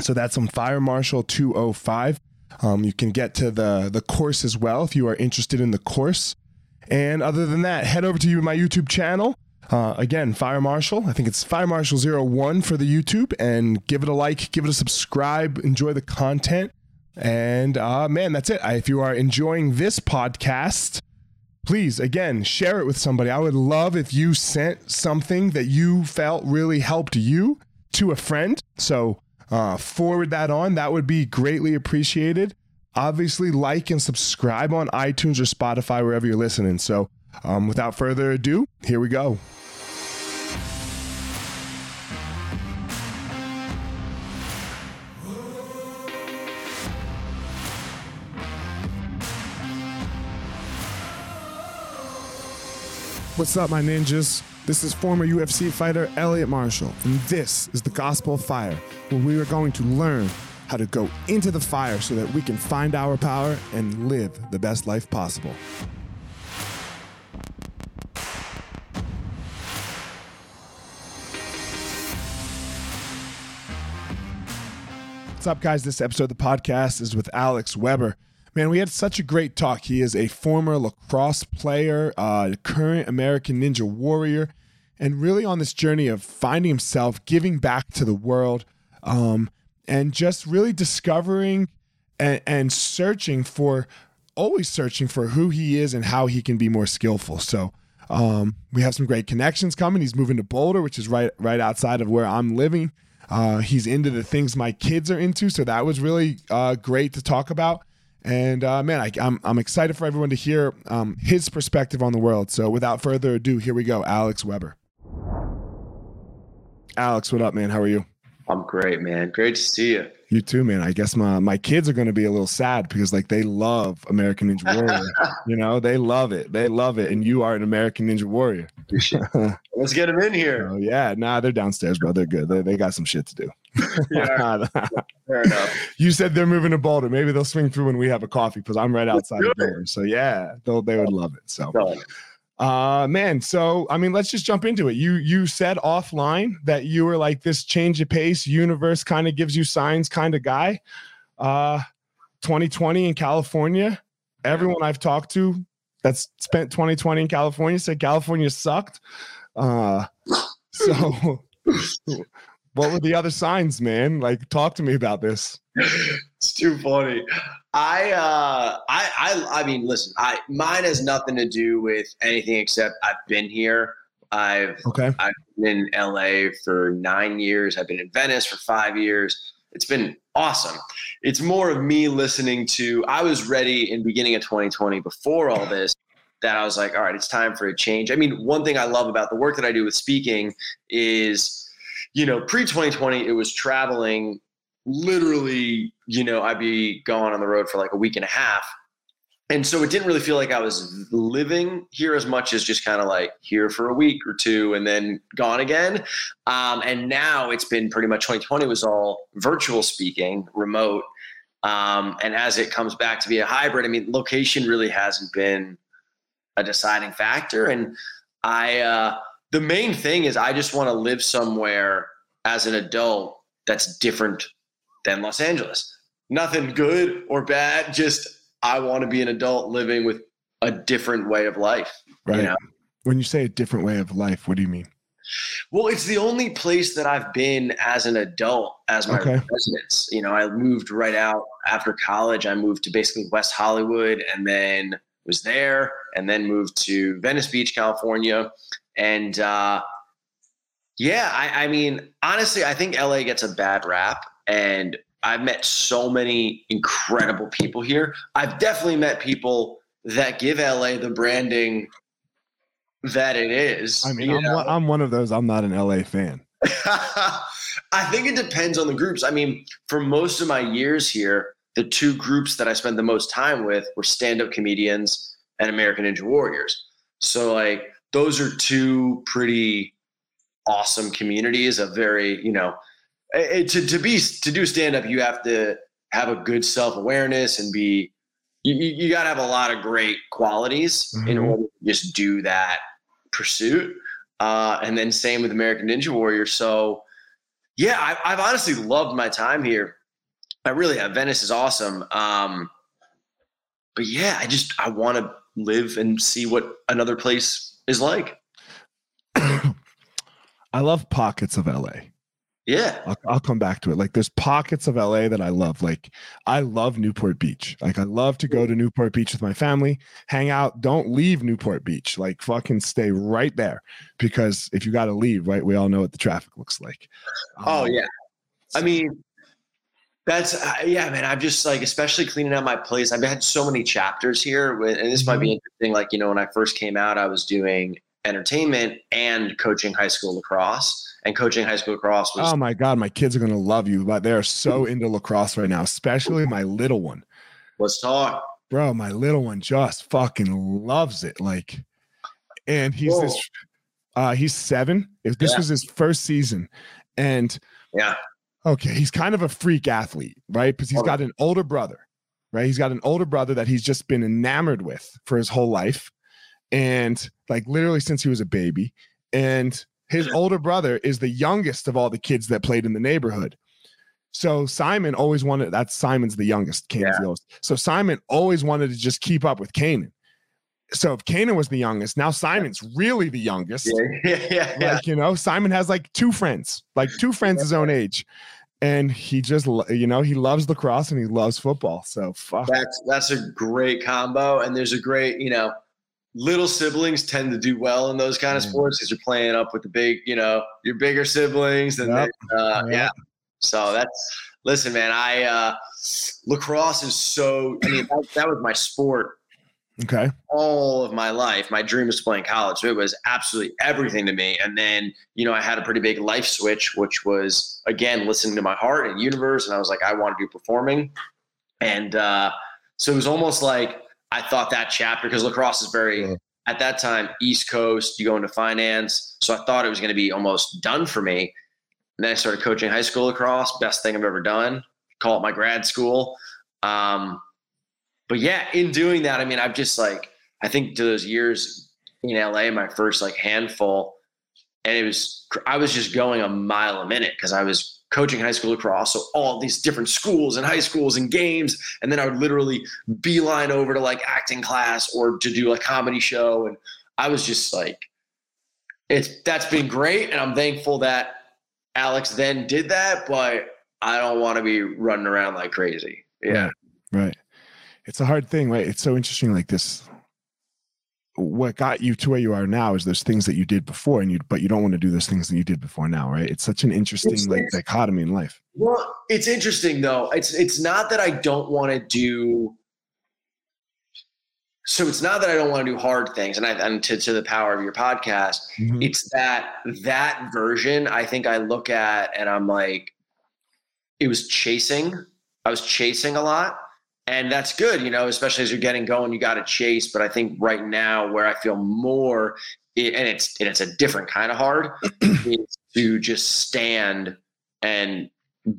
So that's on Fire Marshal 205. Um, you can get to the the course as well if you are interested in the course. And other than that, head over to you, my YouTube channel. Uh, again, Fire Marshal. I think it's Fire Marshal 01 for the YouTube. And give it a like, give it a subscribe, enjoy the content. And uh, man, that's it. If you are enjoying this podcast, please, again, share it with somebody. I would love if you sent something that you felt really helped you to a friend. So uh, forward that on. That would be greatly appreciated. Obviously, like and subscribe on iTunes or Spotify, wherever you're listening. So, um, without further ado, here we go. What's up, my ninjas? This is former UFC fighter Elliot Marshall, and this is the Gospel of Fire, where we are going to learn how to go into the fire so that we can find our power and live the best life possible. What's up, guys? This episode of the podcast is with Alex Weber. Man, we had such a great talk. He is a former lacrosse player, uh, current American Ninja Warrior, and really on this journey of finding himself, giving back to the world, um, and just really discovering and, and searching for, always searching for who he is and how he can be more skillful. So, um, we have some great connections coming. He's moving to Boulder, which is right right outside of where I'm living. Uh, he's into the things my kids are into, so that was really uh, great to talk about. And uh, man, I, am I'm, I'm excited for everyone to hear um, his perspective on the world. So without further ado, here we go. Alex Weber. Alex, what up, man? How are you? I'm great, man. Great to see you. You too, man. I guess my my kids are going to be a little sad because like they love American Ninja Warrior. you know, they love it. They love it, and you are an American Ninja Warrior. Let's get them in here. Oh yeah, nah, they're downstairs, bro. They're good. They, they got some shit to do. yeah, fair enough. You said they're moving to Boulder. Maybe they'll swing through when we have a coffee because I'm right outside of Boulder. So yeah, they'll they would love it. So. Uh man, so I mean, let's just jump into it. You you said offline that you were like this change of pace, universe kind of gives you signs kind of guy. Uh 2020 in California. Everyone I've talked to that's spent 2020 in California said California sucked. Uh so what were the other signs, man? Like talk to me about this. It's too funny. I uh I I I mean listen, I mine has nothing to do with anything except I've been here. I've okay. I've been in LA for nine years. I've been in Venice for five years. It's been awesome. It's more of me listening to I was ready in beginning of 2020 before all this that I was like, all right, it's time for a change. I mean, one thing I love about the work that I do with speaking is, you know, pre 2020, it was traveling literally, you know, I'd be going on the road for like a week and a half. And so it didn't really feel like I was living here as much as just kind of like here for a week or two and then gone again. Um, and now it's been pretty much 2020 was all virtual speaking, remote. Um, and as it comes back to be a hybrid, I mean, location really hasn't been a deciding factor. And I, uh, the main thing is I just want to live somewhere as an adult that's different than Los Angeles. Nothing good or bad, just I want to be an adult living with a different way of life. Right. You know? When you say a different way of life, what do you mean? Well, it's the only place that I've been as an adult as my okay. residence. You know, I moved right out after college. I moved to basically West Hollywood and then was there and then moved to Venice Beach, California. And uh, yeah, I, I mean, honestly, I think LA gets a bad rap and I've met so many incredible people here. I've definitely met people that give LA the branding that it is. I mean, I'm, I'm, one of those. I'm not an LA fan. I think it depends on the groups. I mean, for most of my years here, the two groups that I spent the most time with were stand-up comedians and American Ninja Warriors. So like those are two pretty awesome communities of very, you know, it, to, to be to do stand-up, you have to have a good self-awareness and be you, you got to have a lot of great qualities mm-hmm. in order to just do that pursuit. Uh, and then same with American Ninja Warrior. So yeah, I, I've honestly loved my time here. I really have. Venice is awesome. Um, but yeah, I just I want to live and see what another place is like. I love pockets of LA. Yeah. I'll, I'll, come back to it. Like there's pockets of LA that I love. Like I love Newport Beach. Like I love to go to Newport Beach with my family, hang out. Don't leave Newport Beach. Like fucking stay right there because if you got to leave, right, we all know what the traffic looks like. Oh um, yeah. I mean, that's uh, yeah, man. I'm just like, especially cleaning out my place. I've had so many chapters here, with, and this might be mm-hmm. interesting. Like you know, when I first came out, I was doing entertainment and coaching high school lacrosse. And coaching high school lacrosse was oh my god, my kids are gonna love you. But they're so into lacrosse right now, especially my little one. Let's talk, bro. My little one just fucking loves it. Like, and he's Whoa. this. Uh, he's seven. If this yeah. was his first season, and yeah, okay, he's kind of a freak athlete, right? Because he's got an older brother, right? He's got an older brother that he's just been enamored with for his whole life and like literally since he was a baby. And his older brother is the youngest of all the kids that played in the neighborhood. So Simon always wanted that's Simon's the youngest, Kanan's yeah. So Simon always wanted to just keep up with Kanan. So if Kanan was the youngest, now Simon's really the youngest. Yeah, yeah, yeah. Like, you know, Simon has like two friends, like two friends his own age. And he just, you know, he loves lacrosse and he loves football. So fuck. That's that's a great combo. And there's a great, you know, little siblings tend to do well in those kind of sports because you're playing up with the big, you know, your bigger siblings. And yep. uh, yep. yeah. So that's, listen, man, I, uh, lacrosse is so, I mean, that, that was my sport. Okay. All of my life, my dream was to play in college. So it was absolutely everything to me. And then, you know, I had a pretty big life switch, which was again listening to my heart and universe. And I was like, I want to do performing. And uh, so it was almost like I thought that chapter because lacrosse is very yeah. at that time East Coast. You go into finance, so I thought it was going to be almost done for me. And then I started coaching high school lacrosse. Best thing I've ever done. Call it my grad school. Um, but yeah, in doing that, I mean, I've just like I think to those years in LA, my first like handful, and it was I was just going a mile a minute because I was coaching high school lacrosse. So all these different schools and high schools and games. And then I would literally beeline over to like acting class or to do a comedy show. And I was just like, it's that's been great. And I'm thankful that Alex then did that, but I don't want to be running around like crazy. Yeah. Right. right. It's a hard thing, right? It's so interesting. Like this what got you to where you are now is those things that you did before and you but you don't want to do those things that you did before now right it's such an interesting it's, like dichotomy in life well it's interesting though it's it's not that i don't want to do so it's not that i don't want to do hard things and i and to, to the power of your podcast mm-hmm. it's that that version i think i look at and i'm like it was chasing i was chasing a lot and that's good, you know, especially as you're getting going, you got to chase. But I think right now, where I feel more, and it's and it's a different kind of hard, is to just stand and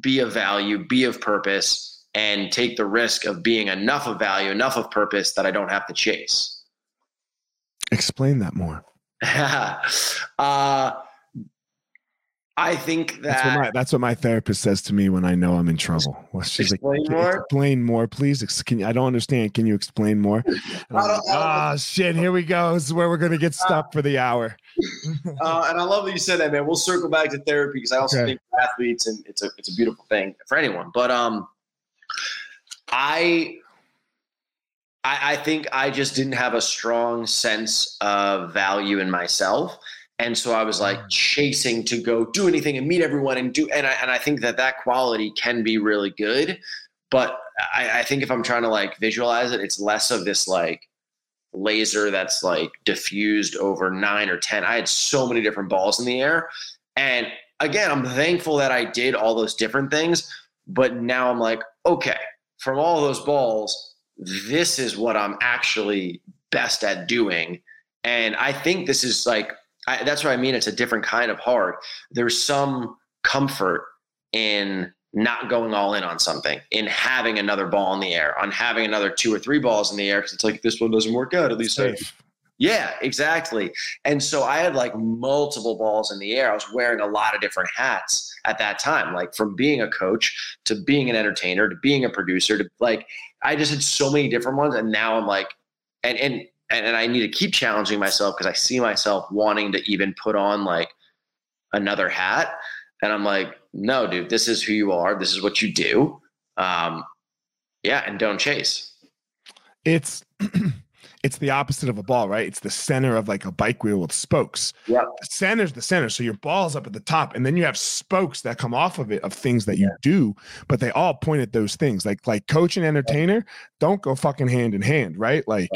be of value, be of purpose, and take the risk of being enough of value, enough of purpose that I don't have to chase. Explain that more. uh, I think that that's what, my, that's what my therapist says to me when I know I'm in trouble. Well, she's explain like, more. Explain more, please. Can you, I don't understand. Can you explain more? Ah, oh, shit! Here we go. This is where we're gonna get stuck for the hour. uh, and I love that you said that, man. We'll circle back to therapy because I also okay. think athletes and it's a it's a beautiful thing for anyone. But um, I I, I think I just didn't have a strong sense of value in myself and so I was like mm. chasing to go do anything and meet everyone and do, and I, and I think that that quality can be really good. But I, I think if I'm trying to like visualize it, it's less of this like laser that's like diffused over nine or 10. I had so many different balls in the air. And again, I'm thankful that I did all those different things, but now I'm like, okay, from all those balls, this is what I'm actually best at doing. And I think this is like, I, that's what I mean. It's a different kind of hard. There's some comfort in not going all in on something, in having another ball in the air, on having another two or three balls in the air. Cause it's like, this one doesn't work out. At least. Yeah, exactly. And so I had like multiple balls in the air. I was wearing a lot of different hats at that time, like from being a coach to being an entertainer to being a producer to like I just had so many different ones. And now I'm like, and and and I need to keep challenging myself because I see myself wanting to even put on like another hat. And I'm like, no, dude, this is who you are. This is what you do. Um, yeah, and don't chase. It's it's the opposite of a ball, right? It's the center of like a bike wheel with spokes. Yeah. The center's the center. So your ball's up at the top. And then you have spokes that come off of it of things that you yeah. do, but they all point at those things. Like like coach and entertainer don't go fucking hand in hand, right? Like.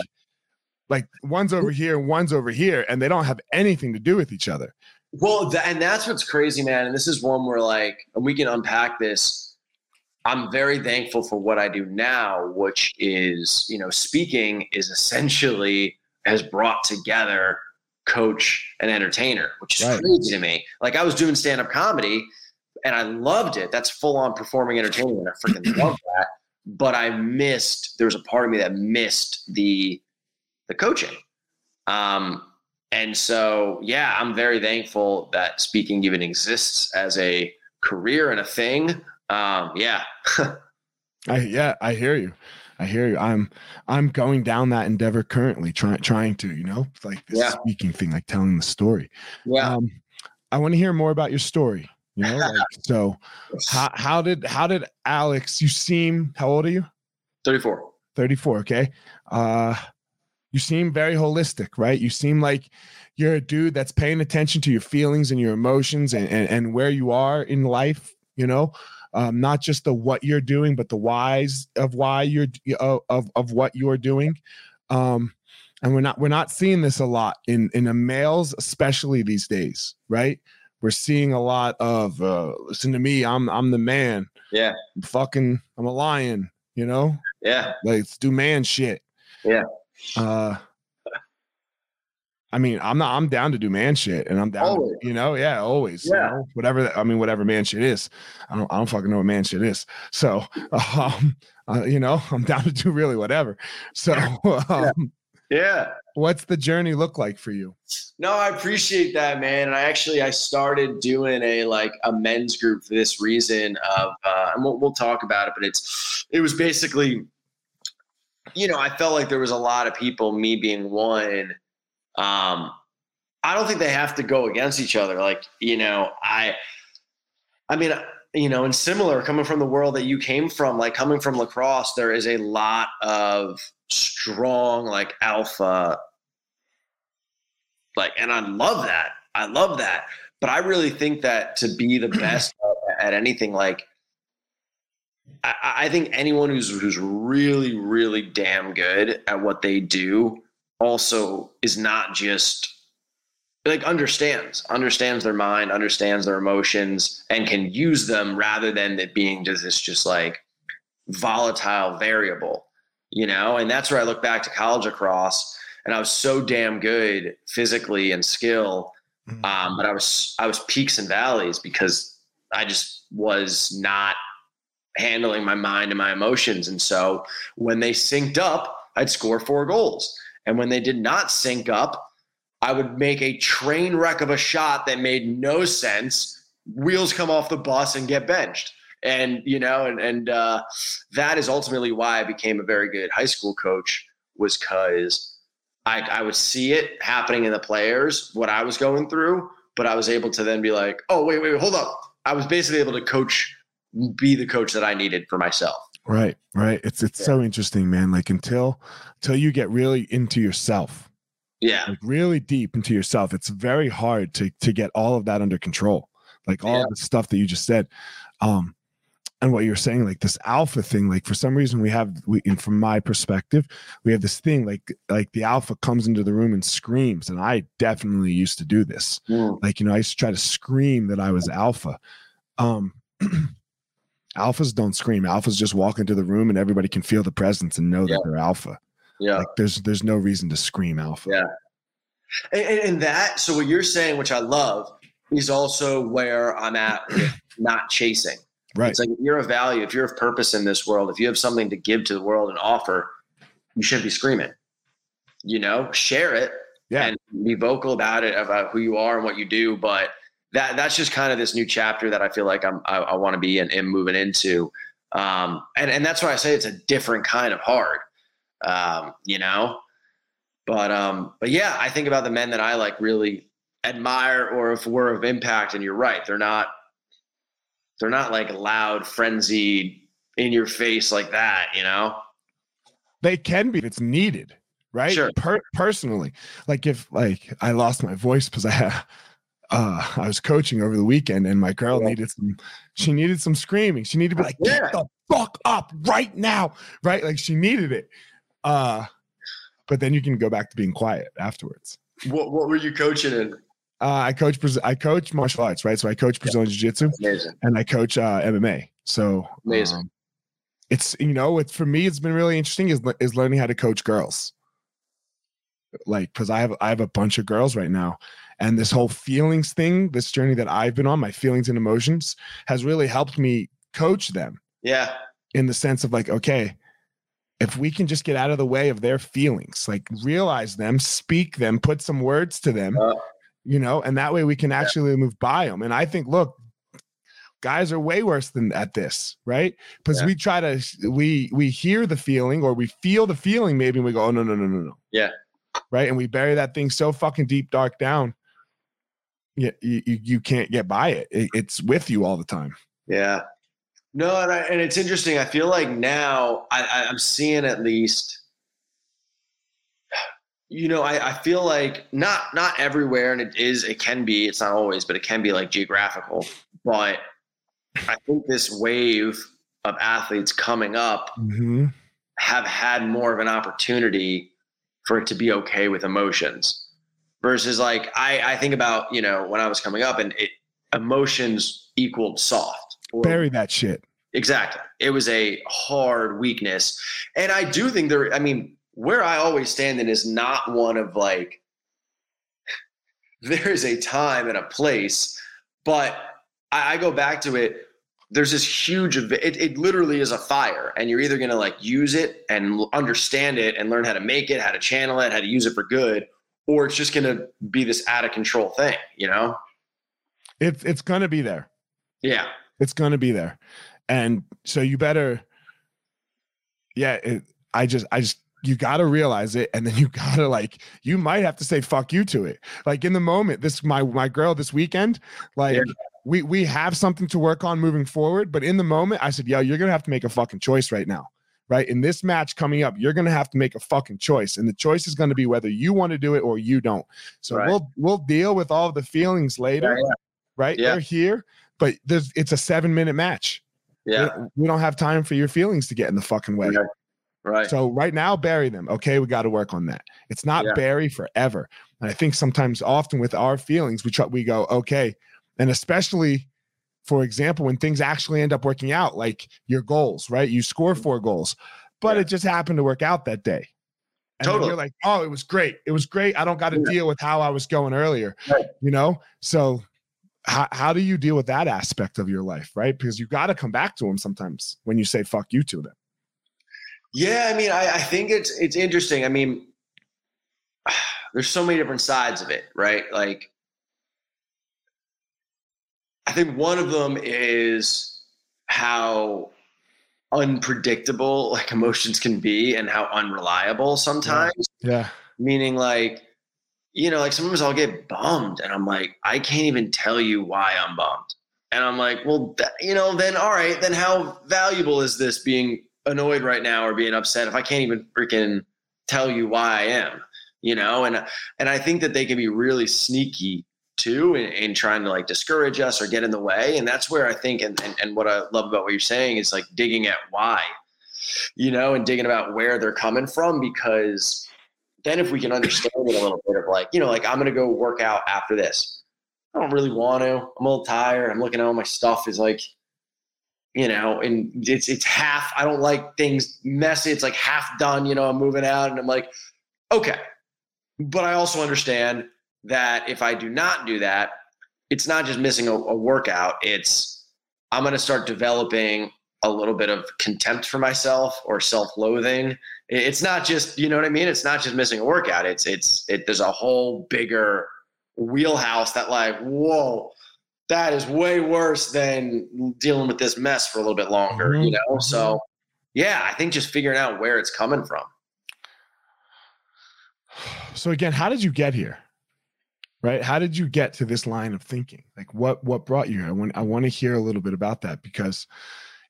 Like one's over here, one's over here, and they don't have anything to do with each other. Well, th- and that's what's crazy, man. And this is one where like, and we can unpack this I'm very thankful for what I do now, which is, you know, speaking is essentially has brought together coach and entertainer, which is right. crazy to me. Like I was doing stand up comedy and I loved it. That's full on performing entertainment. I freaking love that. But I missed, there was a part of me that missed the the coaching. Um, and so yeah, I'm very thankful that speaking even exists as a career and a thing um, yeah. I yeah, I hear you. I hear you. I'm I'm going down that endeavor currently, trying trying to, you know, like this yeah. speaking thing, like telling the story. Yeah. Um, I want to hear more about your story. You know, like, so how how did how did Alex? You seem how old are you? Thirty four. Thirty four. Okay. Uh, you seem very holistic, right? You seem like you're a dude that's paying attention to your feelings and your emotions and, and, and where you are in life. You know, um, not just the what you're doing, but the whys of why you're of of, what you're doing. Um, and we're not we're not seeing this a lot in in the males, especially these days, right? We're seeing a lot of uh, listen to me, I'm I'm the man. Yeah, I'm fucking, I'm a lion. You know. Yeah. Like, let's do man shit. Yeah. Uh, I mean, I'm not. I'm down to do man shit, and I'm down. Always. To, you know, yeah, always. Yeah. You know, whatever. I mean, whatever man shit is. I don't. I don't fucking know what man shit is. So, um, uh, you know, I'm down to do really whatever. So, um, yeah. What's the journey look like for you? No, I appreciate that, man. And I actually I started doing a like a men's group for this reason of, uh, and we'll, we'll talk about it, but it's it was basically, you know, I felt like there was a lot of people, me being one um, I don't think they have to go against each other. Like, you know, I, I mean, you know, and similar coming from the world that you came from, like coming from lacrosse, there is a lot of strong, like alpha, like, and I love that. I love that. But I really think that to be the best at anything, like, I, I think anyone who's who's really, really damn good at what they do also is not just like understands understands their mind understands their emotions and can use them rather than it being just this just like volatile variable you know and that's where i look back to college lacrosse and i was so damn good physically and skill mm-hmm. um, but i was i was peaks and valleys because i just was not handling my mind and my emotions and so when they synced up i'd score four goals and when they did not sync up, I would make a train wreck of a shot that made no sense. Wheels come off the bus and get benched. And, you know, and, and uh, that is ultimately why I became a very good high school coach, was because I, I would see it happening in the players, what I was going through, but I was able to then be like, oh, wait, wait, hold up. I was basically able to coach, be the coach that I needed for myself. Right, right. It's it's yeah. so interesting, man. Like until until you get really into yourself. Yeah. Like really deep into yourself. It's very hard to to get all of that under control. Like all yeah. the stuff that you just said. Um and what you're saying, like this alpha thing, like for some reason we have, we, from my perspective, we have this thing like like the alpha comes into the room and screams, and I definitely used to do this. Mm. Like you know, I used to try to scream that I was alpha. Um, alphas don't scream. Alphas just walk into the room and everybody can feel the presence and know yeah. that they're alpha. Yeah, like there's there's no reason to scream alpha. Yeah, and, and that. So what you're saying, which I love, is also where I'm at with not chasing Right. It's like if you're of value, if you're of purpose in this world, if you have something to give to the world and offer, you shouldn't be screaming. You know, share it yeah. and be vocal about it, about who you are and what you do. But that that's just kind of this new chapter that I feel like I'm I, I want to be in and moving into. Um, and and that's why I say it's a different kind of hard. Um, you know, but um, but yeah, I think about the men that I like really admire or if were of impact. And you're right, they're not they're not like loud, frenzied, in your face like that, you know? They can be if it's needed, right? Sure. Per- personally, like if like I lost my voice because I had uh I was coaching over the weekend and my girl yeah. needed some she needed some screaming. She needed to be like, yeah. get the fuck up right now. Right? Like she needed it. Uh but then you can go back to being quiet afterwards. What what were you coaching in? Uh, I coach I coach martial arts, right? So I coach Brazilian yeah. Jiu Jitsu, Amazing. and I coach uh, MMA. So amazing. Um, it's you know, it's for me. It's been really interesting is is learning how to coach girls. Like, because I have I have a bunch of girls right now, and this whole feelings thing, this journey that I've been on, my feelings and emotions, has really helped me coach them. Yeah. In the sense of like, okay, if we can just get out of the way of their feelings, like realize them, speak them, put some words to them, uh, you know, and that way we can actually yeah. move by them. And I think, look, guys are way worse than at this, right? Because yeah. we try to we we hear the feeling or we feel the feeling maybe and we go, oh no, no, no, no, no. Yeah. Right. And we bury that thing so fucking deep dark down. Yeah, you, you, you can't get by it. it. It's with you all the time. Yeah. No, and, I, and it's interesting. I feel like now I, I'm seeing at least you know, I, I feel like not not everywhere, and it is it can be. It's not always, but it can be like geographical. But I think this wave of athletes coming up mm-hmm. have had more of an opportunity for it to be okay with emotions versus like I, I think about you know when I was coming up and it, emotions equaled soft. Bury that shit. Exactly. It was a hard weakness, and I do think there. I mean, where I always stand in is not one of like, there is a time and a place, but I, I go back to it. There's this huge, it, it literally is a fire, and you're either going to like use it and understand it and learn how to make it, how to channel it, how to use it for good, or it's just going to be this out of control thing, you know? It's, it's going to be there. Yeah. It's going to be there. And so you better, yeah, it, I just, I just, you got to realize it and then you got to like you might have to say fuck you to it like in the moment this my my girl this weekend like yeah. we we have something to work on moving forward but in the moment i said yo you're gonna have to make a fucking choice right now right in this match coming up you're gonna have to make a fucking choice and the choice is gonna be whether you want to do it or you don't so right. we'll we'll deal with all the feelings later yeah, yeah. right yeah. they're here but there's it's a seven minute match yeah we, don't have time for your feelings to get in the fucking way Right. So right now, bury them. Okay, we got to work on that. It's not yeah. bury forever. And I think sometimes, often with our feelings, we try, we go okay, and especially, for example, when things actually end up working out, like your goals, right? You score mm-hmm. four goals, but yeah. it just happened to work out that day. And totally. you're like, oh, it was great. It was great. I don't got to yeah. deal with how I was going earlier. Right. You know, so how, how do you deal with that aspect of your life, right? Because you got to come back to them sometimes when you say fuck you to them. Yeah, I mean, I, I think it's it's interesting. I mean, there's so many different sides of it, right? Like, I think one of them is how unpredictable like emotions can be and how unreliable sometimes. Yeah. yeah. Meaning like, you know, like sometimes I'll get bummed and I'm like, I can't even tell you why I'm bummed. And I'm like, well, you know, then all right, then how valuable is this being annoyed right now or being upset if I can't even freaking tell you why I am, you know? And and I think that they can be really sneaky too in, in, trying to like discourage us or get in the way. And that's where I think, and, and, and what I love about what you're saying is like digging at why, you know, and digging about where they're coming from because then if we can understand it a little bit of like, you know, like I'm going to go work out after this. I don't really want to. I'm a little tired. I'm looking at all my stuff is like, you know, and it's it's half. I don't like things messy. It's like half done. You know, I'm moving out, and I'm like, okay. But I also understand that if I do not do that, it's not just missing a, a workout. It's I'm going to start developing a little bit of contempt for myself or self-loathing. It's not just, you know what I mean? It's not just missing a workout. It's it's it there's a whole bigger wheelhouse that like, whoa, that is way worse than dealing with this mess for a little bit longer, mm-hmm. you know? Mm-hmm. So yeah, I think just figuring out where it's coming from. So again, how did you get here? Right? How did you get to this line of thinking? Like what what brought you here? I want I want to hear a little bit about that because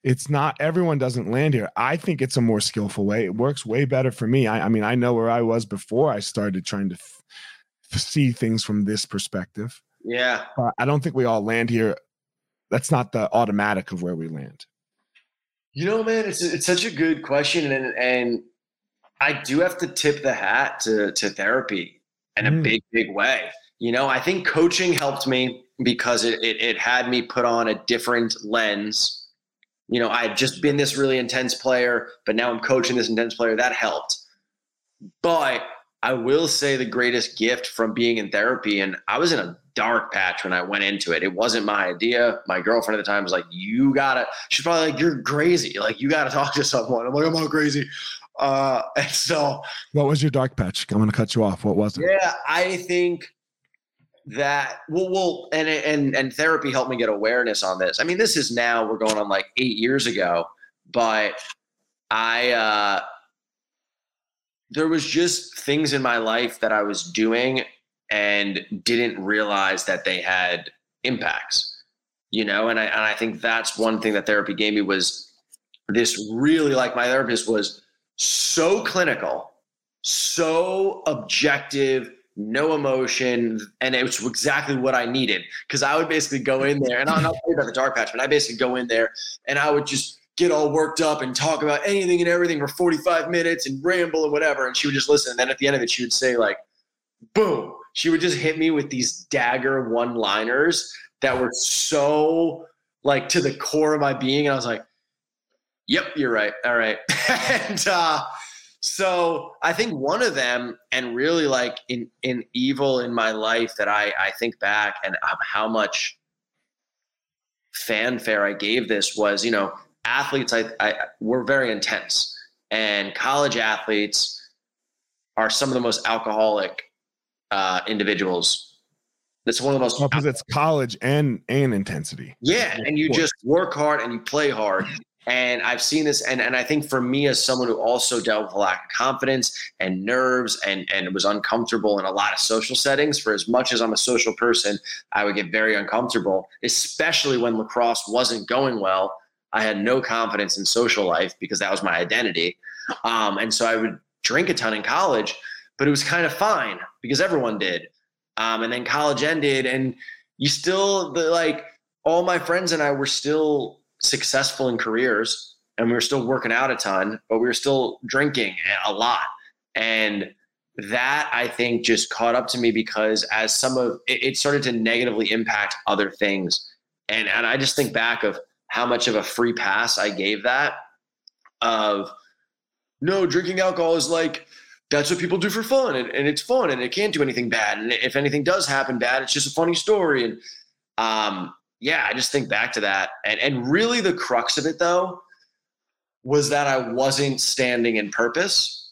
it's not everyone doesn't land here. I think it's a more skillful way. It works way better for me. I, I mean, I know where I was before I started trying to f- see things from this perspective. Yeah. But I don't think we all land here. That's not the automatic of where we land. You know, man, it's it's such a good question, and and I do have to tip the hat to to therapy in mm. a big, big way. You know, I think coaching helped me because it, it it had me put on a different lens you know, I had just been this really intense player, but now I'm coaching this intense player. That helped. But I will say the greatest gift from being in therapy, and I was in a dark patch when I went into it. It wasn't my idea. My girlfriend at the time was like, You gotta, she's probably like, You're crazy. Like, you gotta talk to someone. I'm like, I'm not crazy. Uh, and so, what was your dark patch? I'm gonna cut you off. What was it? Yeah, I think that well, well, and and and therapy helped me get awareness on this. I mean, this is now we're going on like eight years ago, but I uh, there was just things in my life that I was doing and didn't realize that they had impacts. You know, and I and I think that's one thing that therapy gave me was this really like my therapist was so clinical, so objective no emotion, and it was exactly what I needed. Because I would basically go in there, and I'm not talking about the dark patch, but I basically go in there and I would just get all worked up and talk about anything and everything for 45 minutes and ramble and whatever. And she would just listen. And then at the end of it, she would say like, "Boom!" She would just hit me with these dagger one-liners that were so like to the core of my being, and I was like, "Yep, you're right. All right." and uh, so I think one of them, and really like in in evil in my life that I I think back and how much fanfare I gave this was, you know, athletes I, I were very intense, and college athletes are some of the most alcoholic uh, individuals. That's one of the most because it's college and and intensity. Yeah, and you just work hard and you play hard, and I've seen this, and, and I think for me, as someone who also dealt with a lack of confidence and nerves and, and was uncomfortable in a lot of social settings, for as much as I'm a social person, I would get very uncomfortable, especially when lacrosse wasn't going well. I had no confidence in social life because that was my identity. Um, and so I would drink a ton in college, but it was kind of fine because everyone did. Um, and then college ended, and you still, the, like, all my friends and I were still successful in careers and we were still working out a ton, but we were still drinking a lot. And that I think just caught up to me because as some of it, it started to negatively impact other things. And and I just think back of how much of a free pass I gave that of no, drinking alcohol is like that's what people do for fun and, and it's fun and it can't do anything bad. And if anything does happen bad, it's just a funny story. And um yeah, I just think back to that. And and really the crux of it though was that I wasn't standing in purpose.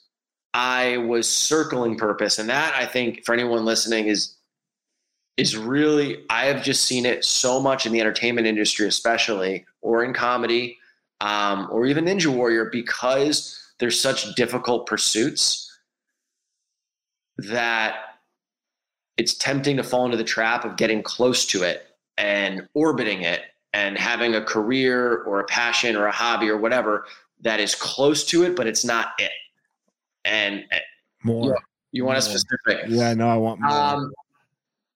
I was circling purpose. And that I think for anyone listening is is really I have just seen it so much in the entertainment industry, especially, or in comedy, um, or even Ninja Warrior, because there's such difficult pursuits that it's tempting to fall into the trap of getting close to it and orbiting it and having a career or a passion or a hobby or whatever that is close to it, but it's not it. And more. You, you want more. a specific? Yeah, no, I want more. Um,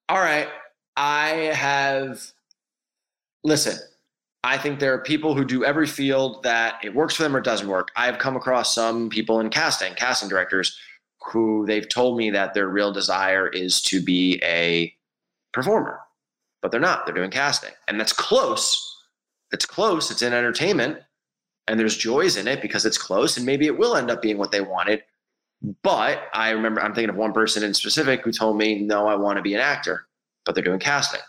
all right. I have, listen, I think there are people who do every field that it works for them or doesn't work. I have come across some people in casting, casting directors, who they've told me that their real desire is to be a performer, but they're not. They're doing casting. And that's close. It's close. It's in entertainment and there's joys in it because it's close and maybe it will end up being what they wanted. But I remember I'm thinking of one person in specific who told me, no, I want to be an actor, but they're doing casting.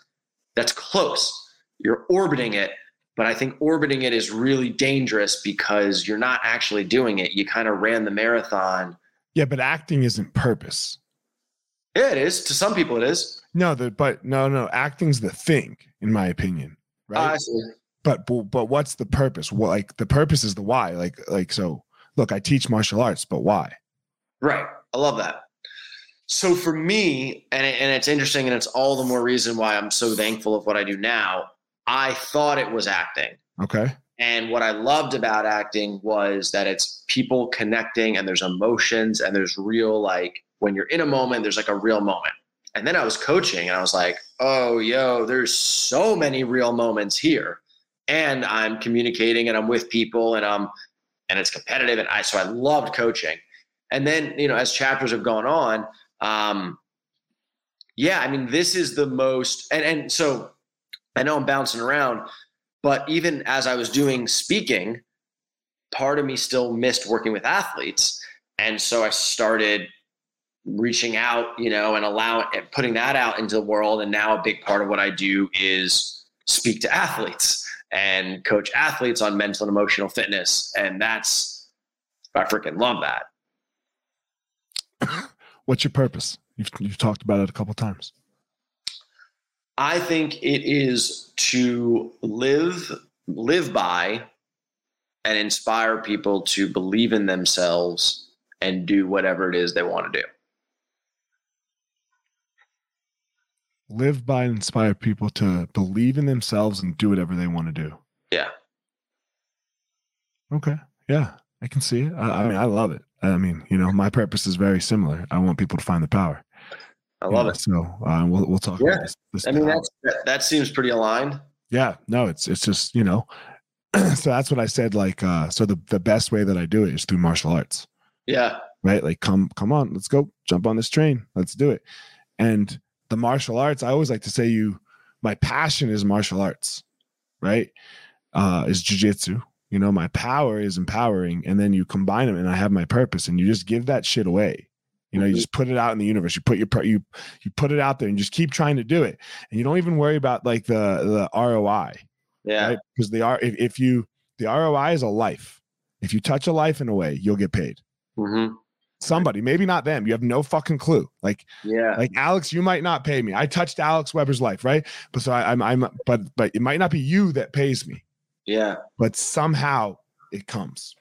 That's close. You're orbiting it, but I think orbiting it is really dangerous because you're not actually doing it. You kind of ran the marathon. Yeah, but acting isn't purpose. Yeah, it is. To some people, it is. No, the but no, no, acting's the thing, in my opinion. Right. Uh, but, but but what's the purpose? What like the purpose is the why. Like like so. Look, I teach martial arts, but why? Right. I love that. So for me, and and it's interesting, and it's all the more reason why I'm so thankful of what I do now. I thought it was acting. Okay. And what I loved about acting was that it's people connecting, and there's emotions, and there's real like when you're in a moment, there's like a real moment. And then I was coaching, and I was like, oh, yo, there's so many real moments here and I'm communicating and I'm with people and I'm and it's competitive and I so I loved coaching. And then you know as chapters have gone on, um, yeah, I mean this is the most and and so I know I'm bouncing around, but even as I was doing speaking, part of me still missed working with athletes, and so I started reaching out, you know, and allowing and putting that out into the world. And now a big part of what I do is speak to athletes and coach athletes on mental and emotional fitness. And that's, I freaking love that. What's your purpose? You've, you've talked about it a couple times. I think it is to live live by and inspire people to believe in themselves and do whatever it is they want to do. Live by and inspire people to believe in themselves and do whatever they want to do. Yeah. Okay. Yeah, I can see it. I, I, mean, I love it. I mean, you know, my purpose is very similar. I want people to find the power. I love it. So uh, we'll we'll talk yeah. about this. this I mean, that's, that seems pretty aligned. Yeah. No, it's it's just you know, so that's what I said. Like, uh, so the the best way that I do it is through martial arts. Yeah. Right. Like, come come on, let's go, jump on this train, let's do it. And the martial arts, I always like to say you my passion is martial arts, right? Uh is jujitsu. You know, my power is empowering, and then you combine them, and I have my purpose, and you just give that shit away. You know, you mm-hmm. just put it out in the universe. You put your you you put it out there, and just keep trying to do it, and you don't even worry about like the the ROI. Yeah, right? because the R if, if you the ROI is a life. If you touch a life in a way, you'll get paid. Mm-hmm somebody maybe not them you have no fucking clue. Like yeah. like alex you might not pay me. I touched alex weber's life right? But so I, i'm i'm but but it might not be you that pays me. Yeah. But somehow it comes.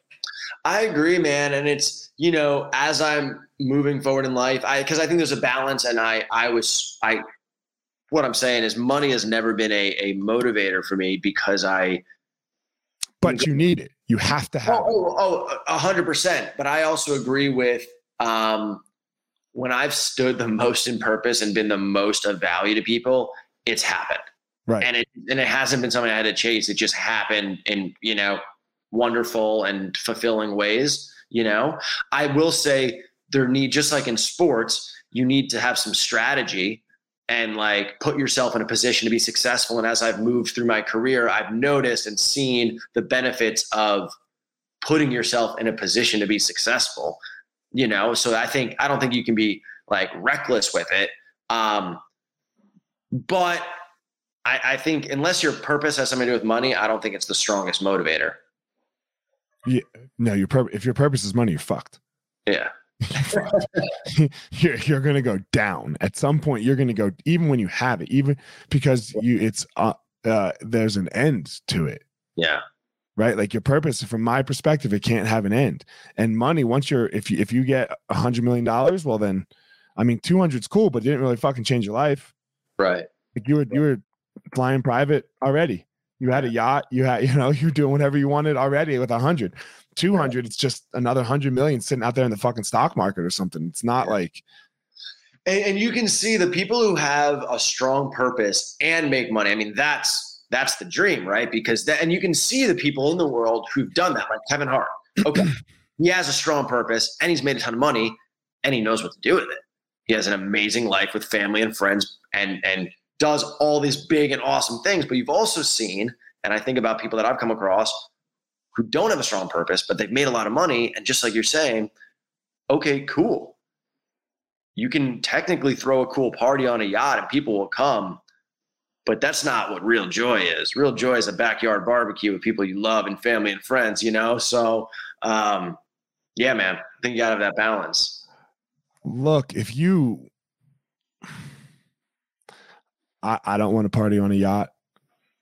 I agree man. And it's you know as i'm moving forward in life i because i think there's a balance and i i was i what i'm saying is money has never been a a motivator for me because i but you need it you have to have. Oh, oh, oh, hundred percent. But I also agree with um, when I've stood the most in purpose and been the most of value to people, it's happened. Right. And it and it hasn't been something I had to chase. It just happened in you know wonderful and fulfilling ways. You know, I will say there need just like in sports, you need to have some strategy and like put yourself in a position to be successful. And as I've moved through my career, I've noticed and seen the benefits of putting yourself in a position to be successful. You know, so I think I don't think you can be like reckless with it. Um, but I, I think unless your purpose has something to do with money, I don't think it's the strongest motivator. Yeah, no, your purpose. If your purpose is money, you're fucked. Yeah. you're, you're going to go down. At some point you're going to go even when you have it even because you it's uh, uh there's an end to it. Yeah. Right? Like your purpose from my perspective it can't have an end. And money once you're if you if you get a hundred million dollars well then i mean 200 is cool but it didn't really fucking change your life. Right. Like you were you were flying private already. You had a yacht you had you know you're doing whatever you wanted already with a hundred 200 it's just another 100 million sitting out there in the fucking stock market or something it's not like and, and you can see the people who have a strong purpose and make money. I mean, that's that's the dream, right? Because that, and you can see the people in the world who've done that, like Kevin Hart. Okay, he has a strong purpose and he's made a ton of money, and he knows what to do with it. He has an amazing life with family and friends, and and does all these big and awesome things. But you've also seen, and I think about people that I've come across who don't have a strong purpose, but they've made a lot of money, and just like you're saying, okay, cool you can technically throw a cool party on a yacht and people will come, but that's not what real joy is. Real joy is a backyard barbecue with people you love and family and friends, you know? So, um, yeah, man, I think you gotta have that balance. Look, if you, I, I don't want to party on a yacht,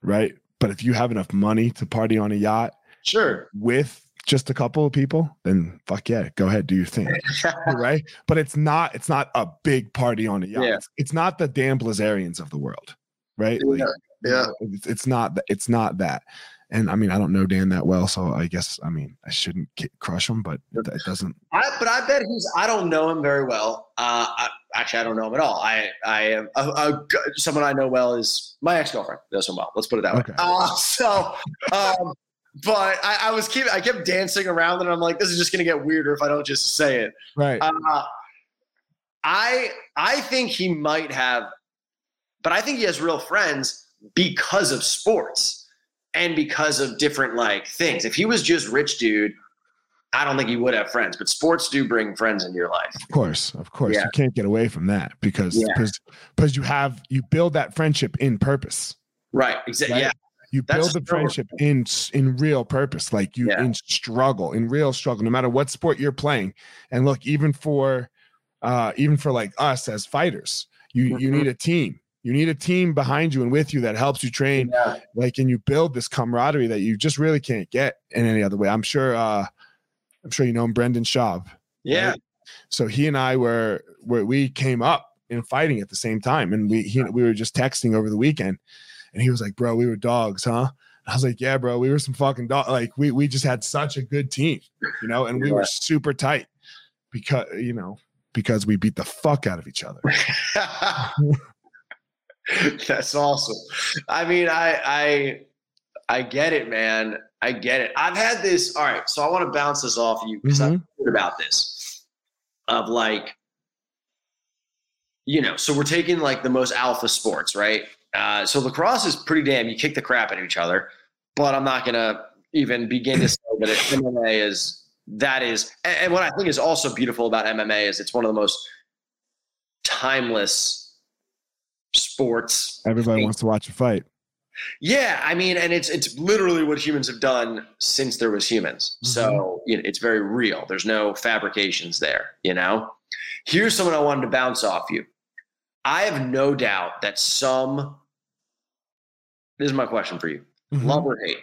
right? But if you have enough money to party on a yacht, sure, with just a couple of people, then fuck yeah, go ahead, do your thing. right. But it's not, it's not a big party on a yacht. Yeah. It's, it's, not the Dan Bilzerians of the world. Right. Like, yeah. it's, it's not, it's not that. And I mean, I don't know Dan that well, so I guess I mean I shouldn't crush him, but it, it doesn't. I, but I bet he's. I don't know him very well. Uh, I, actually, I don't know him at all. I, I am a, a, someone I know well is my ex girlfriend. Knows him well. Let's put it that okay. way. Uh, so, um, but I, I, was keep I kept dancing around and I'm like, this is just gonna get weirder if I don't just say it. Right. Uh, I I think he might have, but I think he has real friends because of sports and because of different like things. If he was just rich dude, I don't think he would have friends. But sports do bring friends into your life. Of course, of course, yeah. you can't get away from that because because because you have you build that friendship in purpose. Right. Exactly. Right? Yeah you build the friendship in in real purpose like you yeah. in struggle in real struggle no matter what sport you're playing and look even for uh even for like us as fighters you mm-hmm. you need a team you need a team behind you and with you that helps you train yeah. like and you build this camaraderie that you just really can't get in any other way i'm sure uh i'm sure you know him brendan schaub yeah right? so he and i were where we came up in fighting at the same time and we he, we were just texting over the weekend and he was like, bro, we were dogs, huh? I was like, yeah, bro, we were some fucking dog. Like we we just had such a good team, you know, and we were super tight because you know because we beat the fuck out of each other. That's awesome. I mean, I I I get it, man. I get it. I've had this. All right, so I want to bounce this off of you because mm-hmm. I've heard about this of like, you know, so we're taking like the most alpha sports, right? Uh, so lacrosse is pretty damn. You kick the crap at each other, but I'm not gonna even begin to say that MMA is that is. And what I think is also beautiful about MMA is it's one of the most timeless sports. Everybody wants to watch a fight. Yeah, I mean, and it's it's literally what humans have done since there was humans. Mm-hmm. So you know, it's very real. There's no fabrications there. You know. Here's someone I wanted to bounce off you. I have no doubt that some. This is my question for you: mm-hmm. love or hate?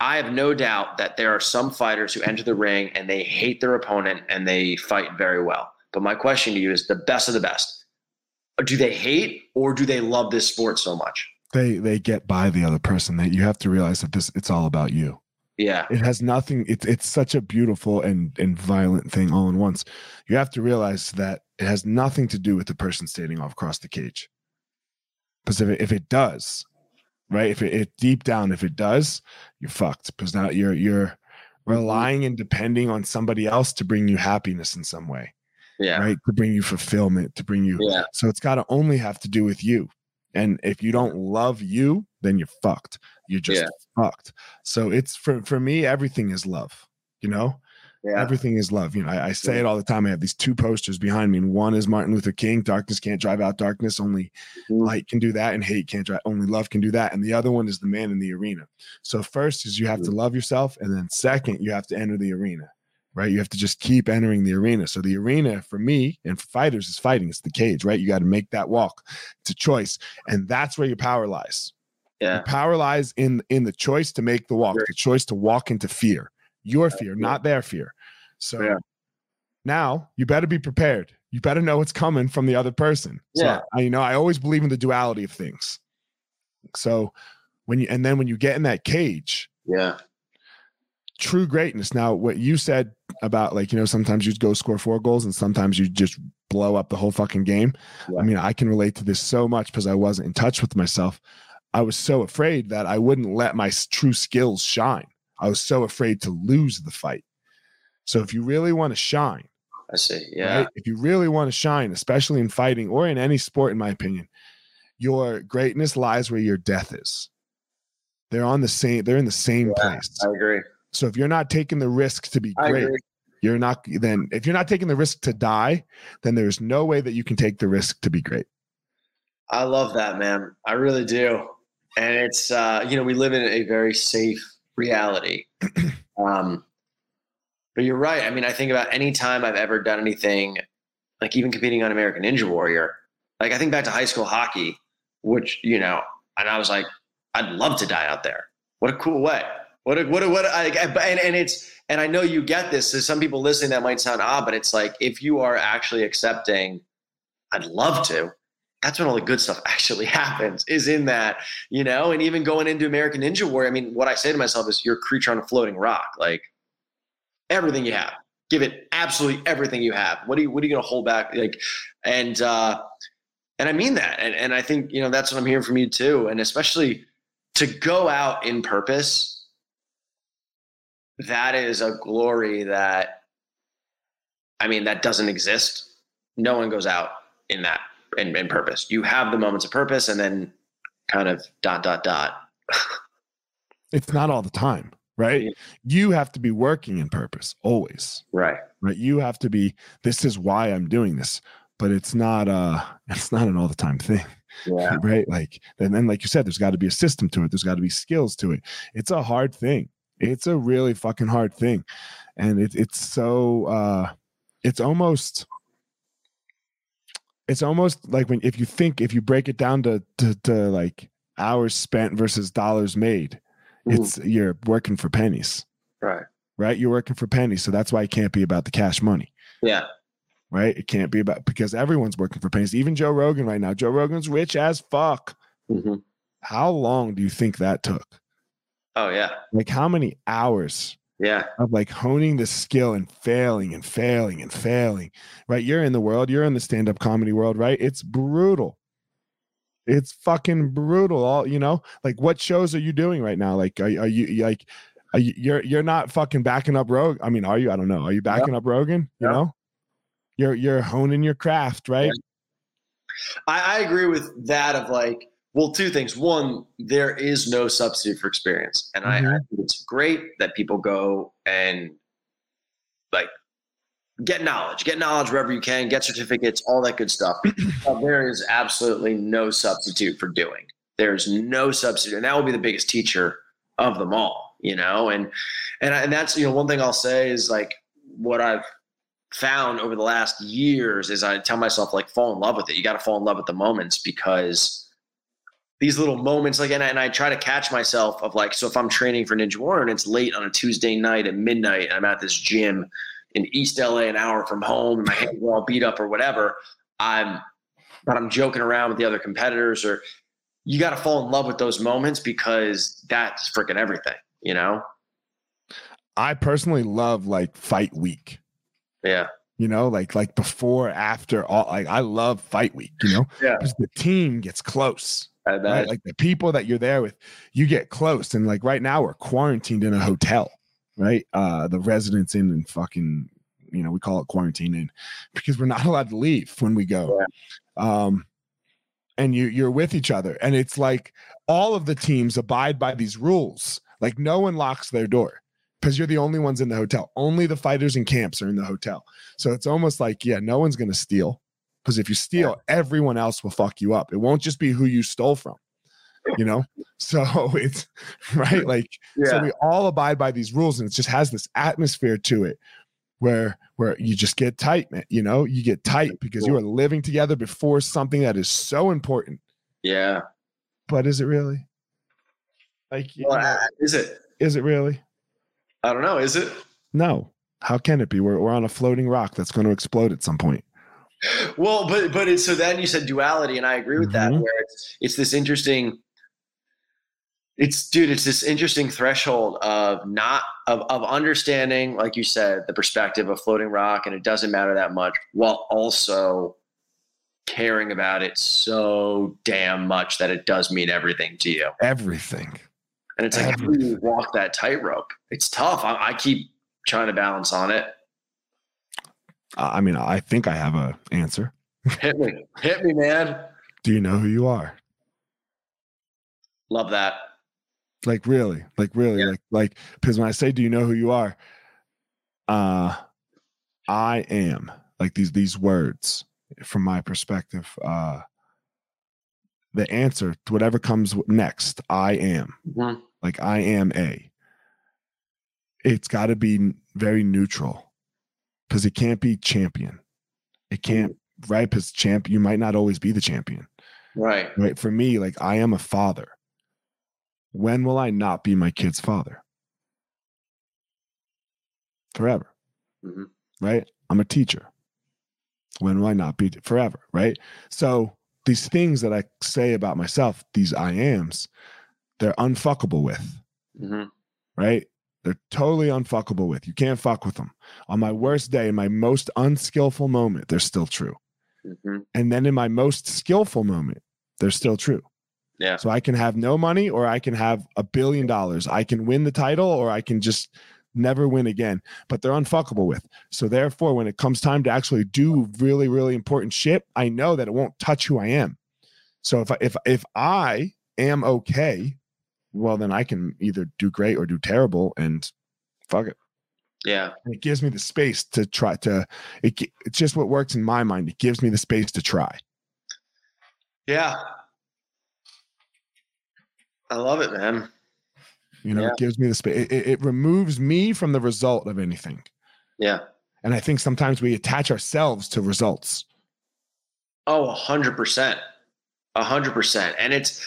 I have no doubt that there are some fighters who enter the ring and they hate their opponent and they fight very well. But my question to you is: the best of the best, do they hate or do they love this sport so much? They they get by the other person. That you have to realize that this it's all about you. Yeah. It has nothing, it's it's such a beautiful and and violent thing all in once. You have to realize that it has nothing to do with the person standing off across the cage. Because if it, if it does, right? If it, it deep down, if it does, you're fucked. Because now you're you're mm-hmm. relying and depending on somebody else to bring you happiness in some way. Yeah. Right. To bring you fulfillment, to bring you. Yeah. So it's got to only have to do with you. And if you don't love you, then you're fucked. You're just yeah. fucked. So it's for for me, everything is love. You know, yeah. everything is love. You know, I, I, say it all the time. I have these two posters behind me, and one is Martin Luther King. Darkness can't drive out darkness. Only mm-hmm. light can do that, and hate can't drive. Only love can do that. And the other one is the man in the arena. So first is you have mm-hmm. to love yourself, and then second you have to enter the arena right? You have to just keep entering the arena. So the arena for me and for fighters is fighting. It's the cage, right? You got to make that walk. It's a choice, and that's where your power lies. Yeah. Your power lies in in the choice to make the walk, the choice to walk into fear, your fear, not their fear. So yeah. now you better be prepared. You better know what's coming from the other person. So yeah. I, you know, I always believe in the duality of things. So when you and then when you get in that cage, yeah, true greatness. Now, what you said about like, you know, sometimes you go score four goals and sometimes you just blow up the whole fucking game. Yeah. I mean, I can relate to this so much because I wasn't in touch with myself. I was so afraid that I wouldn't let my true skills shine. I was so afraid to lose the fight. So if you really want to shine, I see. Yeah. Right? If you really want to shine, especially in fighting or in any sport, in my opinion, your greatness lies where your death is. They're on the same, they're in the same yeah, place. I agree. So if you're not taking the risk to be great, you're not then if you're not taking the risk to die, then there's no way that you can take the risk to be great. I love that, man. I really do. And it's uh, you know, we live in a very safe reality. um but you're right. I mean, I think about any time I've ever done anything, like even competing on American Ninja Warrior. Like I think back to high school hockey, which you know, and I was like, I'd love to die out there. What a cool way. What a, what a, what a, I, and, and it's and I know you get this. So some people listening that might sound odd, but it's like if you are actually accepting, I'd love to. That's when all the good stuff actually happens. Is in that you know, and even going into American Ninja Warrior. I mean, what I say to myself is, you're a creature on a floating rock. Like everything you have. Give it absolutely everything you have. What are you what are you gonna hold back? Like and uh and I mean that. And and I think, you know, that's what I'm hearing from you too. And especially to go out in purpose, that is a glory that I mean that doesn't exist. No one goes out in that in, in purpose. You have the moments of purpose and then kind of dot dot dot. it's not all the time right? You have to be working in purpose always. Right. Right. You have to be, this is why I'm doing this. But it's not uh it's not an all the time thing. Yeah. Right. Like and then like you said, there's got to be a system to it. There's got to be skills to it. It's a hard thing. It's a really fucking hard thing. And it, it's so uh it's almost it's almost like when if you think if you break it down to to, to like hours spent versus dollars made it's you're working for pennies. Right. Right. You're working for pennies. So that's why it can't be about the cash money. Yeah. Right. It can't be about because everyone's working for pennies. Even Joe Rogan right now. Joe Rogan's rich as fuck. Mm-hmm. How long do you think that took? Oh yeah. Like how many hours? Yeah. Of like honing the skill and failing and failing and failing. Right. You're in the world. You're in the stand-up comedy world, right? It's brutal. It's fucking brutal. All you know, like what shows are you doing right now? Like, are, are you like, are you, you're you're not fucking backing up Rogan? I mean, are you? I don't know. Are you backing up Rogan? You know, you're you're honing your craft, right? I, I agree with that. Of like, well, two things. One, there is no substitute for experience, and mm-hmm. I, I mm-hmm. think it's great that people go and like get knowledge, get knowledge wherever you can, get certificates, all that good stuff. uh, there is absolutely no substitute for doing. There's no substitute, and that will be the biggest teacher of them all. You know, and and and that's you know one thing I'll say is like what I've found over the last years is I tell myself like fall in love with it. You got to fall in love with the moments because these little moments like and I, and I try to catch myself of like so if I'm training for Ninja Warrior and it's late on a Tuesday night at midnight and I'm at this gym in East LA, an hour from home, and my hands are all beat up or whatever, I'm, but I'm joking around with the other competitors, or you got to fall in love with those moments because that's freaking everything, you know? I personally love like fight week. Yeah. You know, like like before, after all, like I love fight week. You know, yeah, because the team gets close. Right? Like the people that you're there with, you get close. And like right now, we're quarantined in a hotel right? Uh, the residents in and fucking, you know, we call it quarantine in because we're not allowed to leave when we go. Yeah. Um, and you you're with each other, and it's like all of the teams abide by these rules. Like no one locks their door because you're the only ones in the hotel. Only the fighters and camps are in the hotel. So it's almost like, yeah, no one's gonna steal. Because if you steal, everyone else will fuck you up. It won't just be who you stole from you know? So it's right? Like yeah. so we all abide by these rules and it just has this atmosphere to it where where you just get tight man you know? You get tight because you are living together before something that is so important. Yeah. But is it really? Like well, know, is it? Is it really? I don't know is it? No. How can it be? We're, we're on a floating rock that's going to explode at some point well but but it's so then you said duality and i agree with mm-hmm. that where it's it's this interesting It's dude, it's this interesting threshold of not of of understanding, like you said, the perspective of floating rock, and it doesn't matter that much, while also caring about it so damn much that it does mean everything to you. Everything. And it's like how do you walk that tightrope? It's tough. I, I keep trying to balance on it. I mean, I think I have a answer. Hit me, hit me, man. Do you know who you are? Love that. Like really, like really, yeah. like like because when I say, "Do you know who you are?" Uh, I am like these these words from my perspective. Uh, the answer to whatever comes next, I am. Mm-hmm. Like I am a. It's got to be very neutral because it can't be champion. It can't right because champ. You might not always be the champion. Right. Right. For me, like I am a father. When will I not be my kid's father? Forever. Mm-hmm. Right? I'm a teacher. When will I not be forever? Right? So these things that I say about myself, these I ams, they're unfuckable with. Mm-hmm. Right? They're totally unfuckable with. You can't fuck with them. On my worst day, in my most unskillful moment, they're still true. Mm-hmm. And then in my most skillful moment, they're still true. Yeah. So I can have no money or I can have a billion dollars. I can win the title or I can just never win again. But they're unfuckable with. So therefore, when it comes time to actually do really, really important shit, I know that it won't touch who I am. So if I, if if I am okay, well then I can either do great or do terrible and fuck it. Yeah. And it gives me the space to try to it, it's just what works in my mind. It gives me the space to try. Yeah. I love it, man. You know, yeah. it gives me the space. It, it, removes me from the result of anything. Yeah. And I think sometimes we attach ourselves to results. Oh, a hundred percent. A hundred percent. And it's,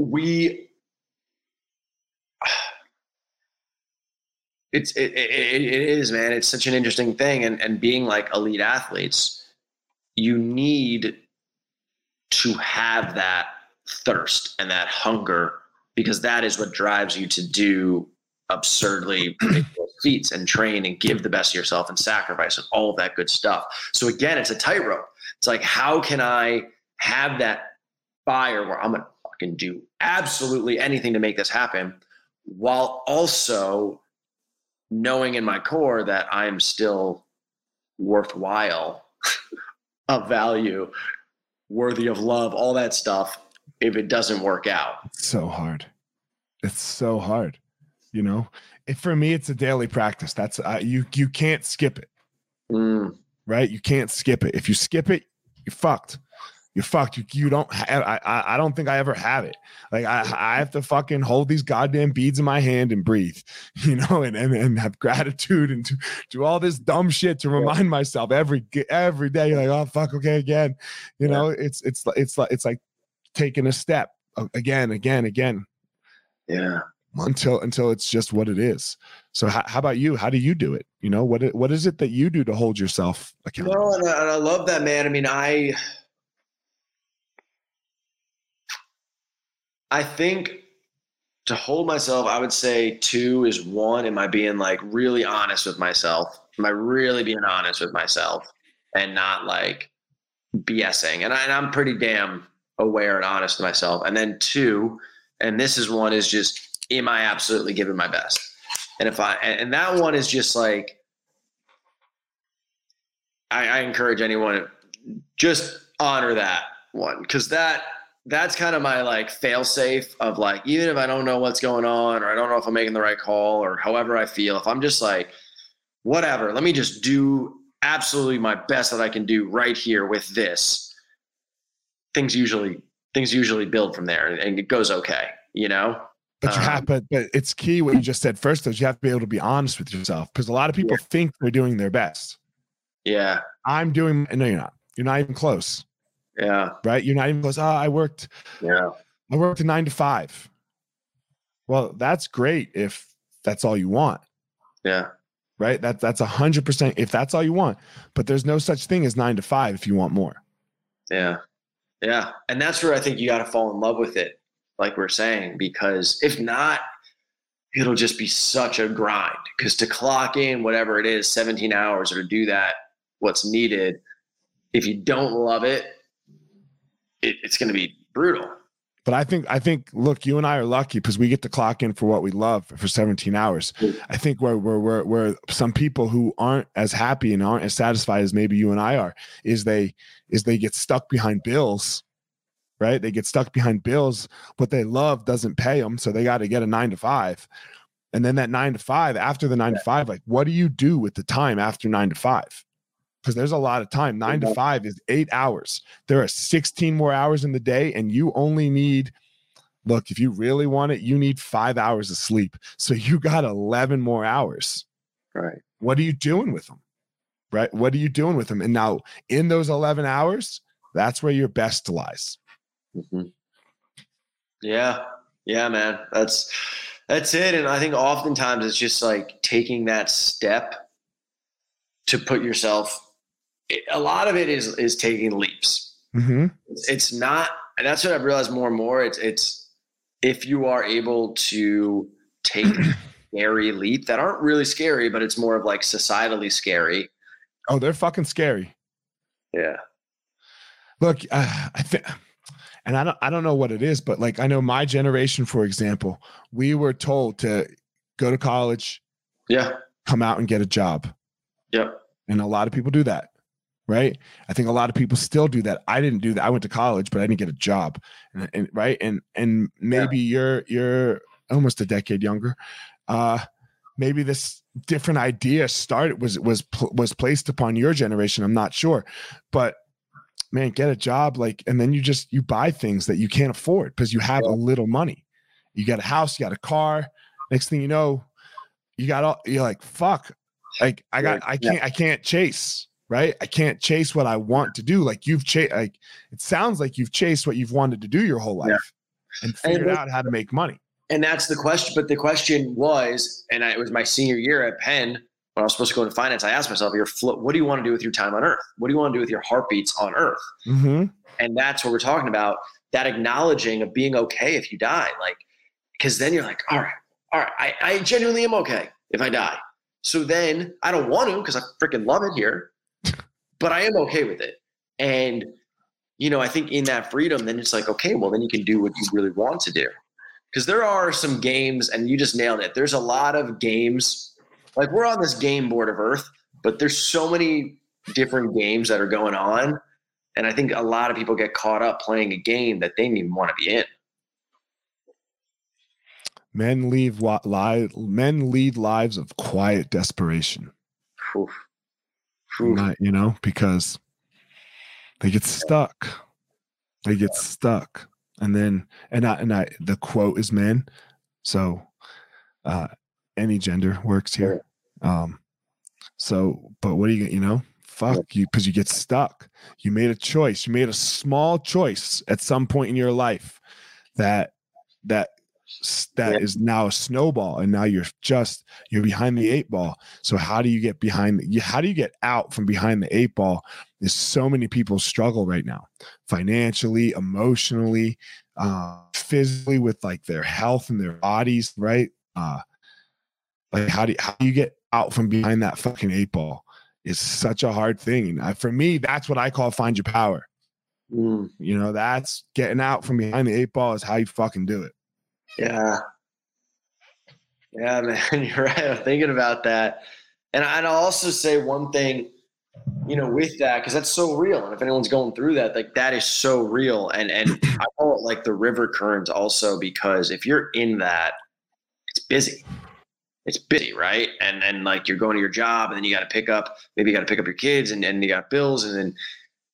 we, it's, it, it, it is, man. It's such an interesting thing. And, and being like elite athletes, you need to have that thirst and that hunger because that is what drives you to do absurdly feats and train and give the best of yourself and sacrifice and all of that good stuff. So again, it's a tightrope. It's like, how can I have that fire where I'm gonna fucking do absolutely anything to make this happen while also knowing in my core that I'm still worthwhile of value, worthy of love, all that stuff if it doesn't work out. It's so hard. It's so hard. You know, if for me, it's a daily practice. That's uh, you. You can't skip it. Mm. Right? You can't skip it. If you skip it, you're fucked. You're fucked. You, you don't have, I, I, I don't think I ever have it. Like I, I have to fucking hold these goddamn beads in my hand and breathe, you know, and, and, and have gratitude and do, do all this dumb shit to remind yeah. myself every, every day. You're Like, oh, fuck. Okay. Again, you yeah. know, it's, it's, it's like, it's like taking a step uh, again, again, again. Yeah. Until until it's just what it is. So how, how about you? How do you do it? You know what? What is it that you do to hold yourself accountable? No, and I, and I love that, man. I mean, I I think to hold myself, I would say two is one. Am I being like really honest with myself? Am I really being honest with myself and not like BSing? And, I, and I'm pretty damn aware and honest to myself. And then two, and this is one is just, am I absolutely giving my best? And if I, and that one is just like, I, I encourage anyone just honor that one because that that's kind of my like fail safe of like even if I don't know what's going on or I don't know if I'm making the right call or however I feel if I'm just like whatever let me just do absolutely my best that I can do right here with this things usually things usually build from there and, it goes okay you know? But you um, have but, but it's key what you just said first is you have to be able to be honest with yourself because a lot of people yeah. think they're doing their best. Yeah. I'm doing no you're not. You're not even close yeah. Right? You're not even close. Oh i worked yeah. I worked a nine to five. Well that's great if that's all you want. Yeah. Right? That that's a hundred percent if that's all you want. But there's no such thing as nine to five if you want more. Yeah. Yeah. And that's where I think you got to fall in love with it. like we're saying, because if not, it'll just be such a grind. Because to clock in whatever it is, 17 hours, or to do that, what's needed, if you don't love it, it it's going to be brutal. But I think I think look, you and I are lucky because we get to clock in for what we love for 17 hours. I think where where where where some people who aren't as happy and aren't as satisfied as maybe you and I are is they is they get stuck behind bills, right? They get stuck behind bills. What they love doesn't pay them, so they got to get a nine to five. And then that nine to five, after the nine to five, like what do you do with the time after nine to five? Because there's a lot of time. Nine to five is eight hours. There are 16 more hours in the day, and you only need, look, if you really want it, you need five hours of sleep. So you got 11 more hours. Right. What are you doing with them? Right. What are you doing with them? And now in those 11 hours, that's where your best lies. Mm-hmm. Yeah. Yeah, man. That's, that's it. And I think oftentimes it's just like taking that step to put yourself a lot of it is is taking leaps. Mm-hmm. It's, it's not, and that's what I've realized more and more. It's it's if you are able to take scary leap that aren't really scary, but it's more of like societally scary. Oh, they're fucking scary. Yeah. Look, uh, I think, and I don't, I don't know what it is, but like I know my generation, for example, we were told to go to college, yeah, come out and get a job. Yep. And a lot of people do that right? I think a lot of people still do that. I didn't do that. I went to college, but I didn't get a job, and, and right, and and maybe yeah. you're you're almost a decade younger. Uh, maybe this different idea started was was was placed upon your generation. I'm not sure, but man, get a job like, and then you just you buy things that you can't afford because you have yeah. a little money. You got a house, you got a car. Next thing you know, you got all. You're like, fuck. Like I got, I can't, I can't chase right? I can't chase what I want to do. Like you've chased, like it sounds like you've chased what you've wanted to do your whole life yeah. and figured and, out how to make money. And that's the question. But the question was, and I, it was my senior year at Penn when I was supposed to go into finance. I asked myself, "Your what do you want to do with your time on Earth? What do you want to do with your heartbeats on Earth?" Mm-hmm. And that's what we're talking about. That acknowledging of being okay if you die, like, because then you're like, "All right, all right, I, I genuinely am okay if I die." So then I don't want to because I freaking love it here but I am okay with it. And, you know, I think in that freedom, then it's like, okay, well, then you can do what you really want to do. Because there are some games, and you just nailed it. There's a lot of games, like we're on this game board of Earth, but there's so many different games that are going on. And I think a lot of people get caught up playing a game that they didn't even want to be in. Men leave li- men lead lives of quiet desperation. Oof. Not, you know, because they get stuck. They get stuck. And then and I and I the quote is men. So uh any gender works here. Um so but what do you you know? Fuck you because you get stuck. You made a choice. You made a small choice at some point in your life that that that yeah. is now a snowball and now you're just you're behind the eight ball so how do you get behind you, how do you get out from behind the eight ball is so many people struggle right now financially emotionally uh physically with like their health and their bodies right uh like how do you, how do you get out from behind that fucking eight ball is such a hard thing and I, for me that's what i call find your power mm. you know that's getting out from behind the eight ball is how you fucking do it yeah. Yeah, man, you're right. I'm thinking about that. And I'd also say one thing, you know, with that, because that's so real. And if anyone's going through that, like that is so real. And and I call it like the river currents also because if you're in that, it's busy. It's busy, right? And and like you're going to your job and then you got to pick up, maybe you got to pick up your kids and, and you got bills and then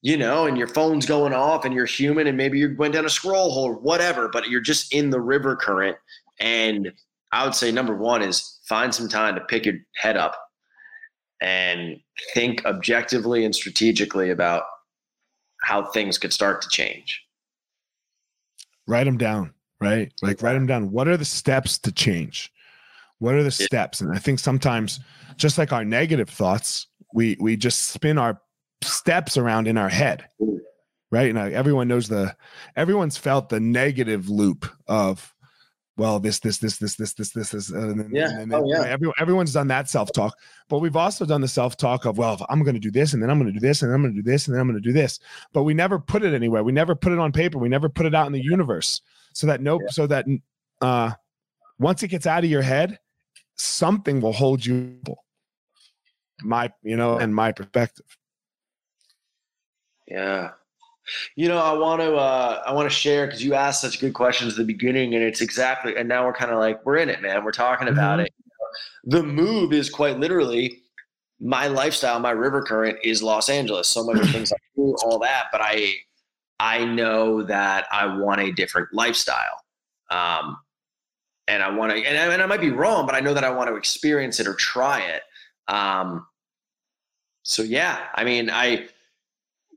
you know, and your phone's going off and you're human and maybe you went down a scroll hole or whatever, but you're just in the river current. And I would say number one is find some time to pick your head up and think objectively and strategically about how things could start to change. Write them down, right? Like write them down. What are the steps to change? What are the steps? And I think sometimes just like our negative thoughts, we we just spin our steps around in our head. right? And everyone knows the everyone's felt the negative loop of well, this, this, this, this, this, this, this, this. And then, yeah. And then, oh, yeah. Everyone, everyone's done that self talk, but we've also done the self talk of, well, I'm going to do this, and then I'm going to do this, and I'm going to do this, and then I'm going to do this. But we never put it anywhere. We never put it on paper. We never put it out in the universe, so that nope, yeah. so that uh, once it gets out of your head, something will hold you. My, you know, and my perspective. Yeah, you know, I want to uh, I want to share because you asked such good questions at the beginning, and it's exactly. And now we're kind of like we're in it, man. We're talking about mm-hmm. it. The move is quite literally my lifestyle. My river current is Los Angeles. So many things I do, all that, but I I know that I want a different lifestyle. Um, and I want to, and I, and I might be wrong, but I know that I want to experience it or try it. Um, so yeah, I mean, I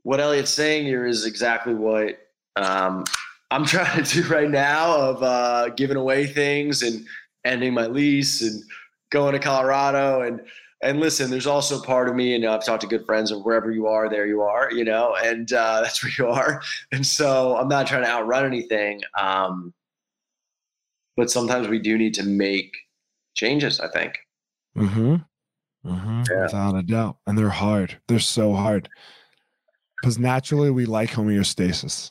what Eliot's saying here is exactly what um, I'm trying to do right now of uh, giving away things and ending my lease and going to Colorado and and listen, there's also part of me, and I've talked to good friends of wherever you are, there you are, you know, and uh, that's where you are. And so I'm not trying to outrun anything, um, but sometimes we do need to make changes. I think. Hmm. Mm-hmm. Yeah. Without a doubt, and they're hard. They're so hard because naturally we like homeostasis.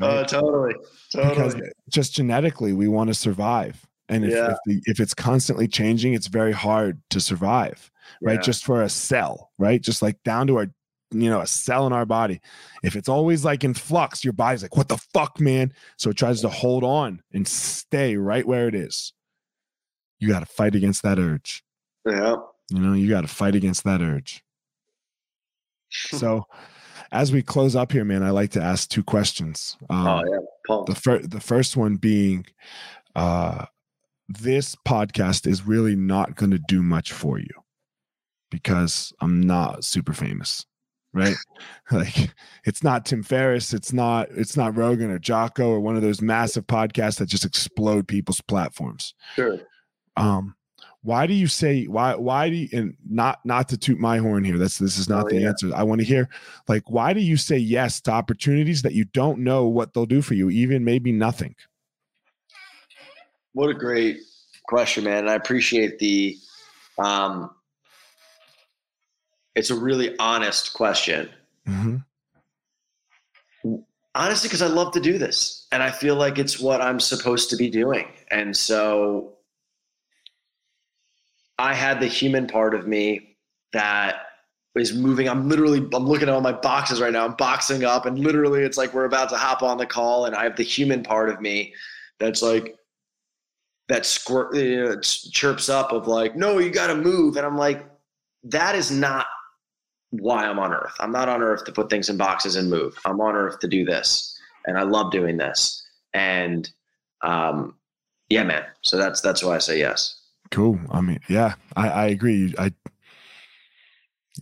Oh, right? totally, totally. Because just genetically, we want to survive, and if yeah. if, the, if, it's constantly changing, it's very hard to survive. Right, yeah. just for a cell, right, just like down to our, you know, a cell in our body. If it's always like in flux, your body's like, "What the fuck, man?" So it tries to hold on and stay right where it is. You got to fight against that urge. Yeah. You know, you got to fight against that urge. so as we close up here, man, I like to ask two questions. Um, oh yeah, Paul. The first, the first one being, uh, this podcast is really not going to do much for you because I'm not super famous, right? like it's not Tim Ferriss, it's not it's not Rogan or Jocko or one of those massive podcasts that just explode people's platforms. Sure. Um, why do you say why why do you and not not to toot my horn here that's this is not oh, the yeah. answer i want to hear like why do you say yes to opportunities that you don't know what they'll do for you even maybe nothing what a great question man and i appreciate the um it's a really honest question mm-hmm. honestly because i love to do this and i feel like it's what i'm supposed to be doing and so I had the human part of me that is moving. I'm literally, I'm looking at all my boxes right now. I'm boxing up, and literally, it's like we're about to hop on the call, and I have the human part of me that's like that squirt, you know, chirps up of like, no, you got to move, and I'm like, that is not why I'm on Earth. I'm not on Earth to put things in boxes and move. I'm on Earth to do this, and I love doing this. And um, yeah, man. So that's that's why I say yes. Cool. I mean, yeah, I, I agree. I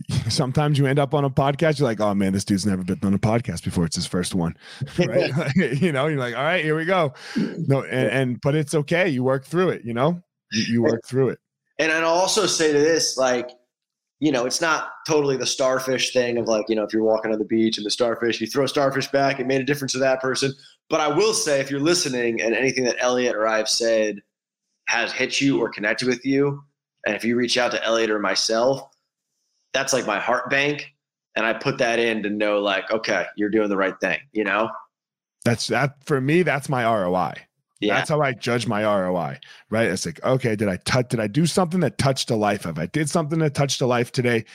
sometimes you end up on a podcast, you're like, oh man, this dude's never been on a podcast before. It's his first one. Right. you know, you're like, all right, here we go. No, and, and but it's okay. You work through it, you know? You, you work through it. And I'd also say to this, like, you know, it's not totally the starfish thing of like, you know, if you're walking on the beach and the starfish, you throw a starfish back, it made a difference to that person. But I will say, if you're listening and anything that eliot or I've said has hit you or connected with you, and if you reach out to Eliot or myself, that's like my heart bank. And I put that in to know, like, okay, you're doing the right thing, you know? That's that for me, that's my ROI. Yeah. That's how I judge my ROI, right? It's like, okay, did I touch, did I do something that touched a life? If I did something that touched a life today,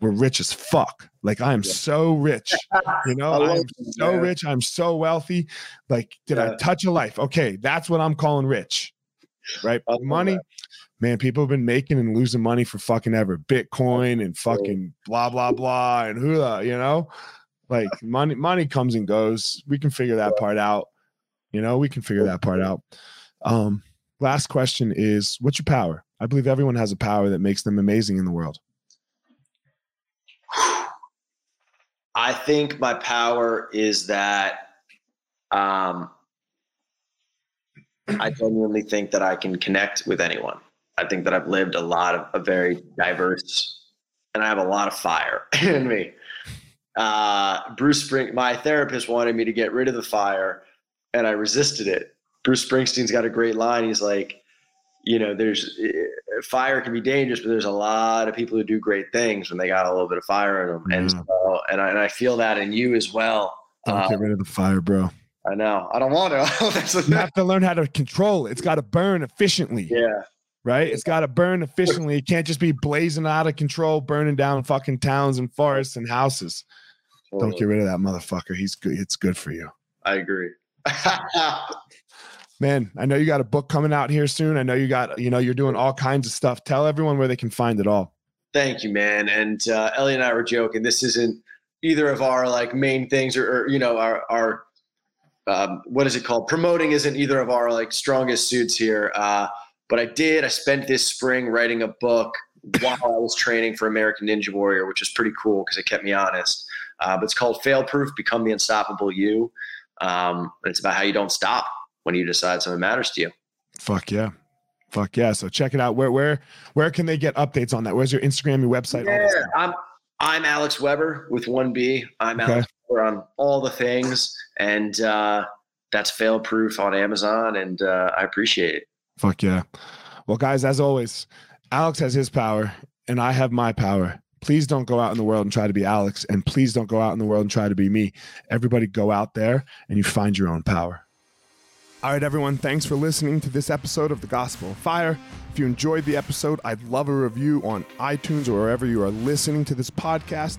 we're rich as fuck. Like I am yeah. so rich, you know, I'm so rich. I'm so wealthy. Like, did yeah. I touch a life? Okay. That's what I'm calling rich right? money, that. man, people have been making and losing money for fucking ever. Bitcoin and fucking blah blah blah and hula, you know, like money money comes and goes. We can figure that part out. You know, we can figure that part out. Um, last question is, what's your power? I believe everyone has a power that makes them amazing in the world. I think my power is that um, I genuinely think that I can connect with anyone. I think that I've lived a lot of a very diverse, and I have a lot of fire in me. uh, Bruce Spring, my therapist wanted me to get rid of the fire, and I resisted it. Bruce Springsteen's got a great line. He's like, you know, there's eh, fire can be dangerous, but there's a lot of people who do great things when they got a little bit of fire in them. Mm. And so, and I, and I feel that in you as well. Don't um, get rid of the fire, bro. I know. I don't want to. you have to learn how to control it. It's got to burn efficiently. Yeah. Right? It's got to burn efficiently. It can't just be blazing out of control, burning down fucking towns and forests and houses. Totally. Don't get rid of that motherfucker. He's good. It's good for you. I agree. Man, I know you got a book coming out here soon. I know you got, you know, you're doing all kinds of stuff. Tell everyone where they can find it all. Thank you, man. And uh, Ellie and I were joking. This isn't either of our like main things or, or you know, our, our um, what is it called? Promoting isn't either of our like strongest suits here. Uh, but I did. I spent this spring writing a book while I was training for American Ninja Warrior, which is pretty cool because it kept me honest. Uh, but it's called Fail Proof: Become the Unstoppable You. Um, it's about how you don't stop when you decide something matters to you. Fuck yeah. Fuck yeah. So check it out. Where where where can they get updates on that? Where's your Instagram, your website? Yeah, I'm I'm Alex Weber with one B. I'm okay. Alex Weber on all the things. And uh, that's fail proof on Amazon. And uh, I appreciate it. Fuck yeah. Well, guys, as always, Alex has his power and I have my power. Please don't go out in the world and try to be Alex. And please don't go out in the world and try to be me. Everybody go out there and you find your own power. All right, everyone, thanks for listening to this episode of The Gospel of Fire. If you enjoyed the episode, I'd love a review on iTunes or wherever you are listening to this podcast.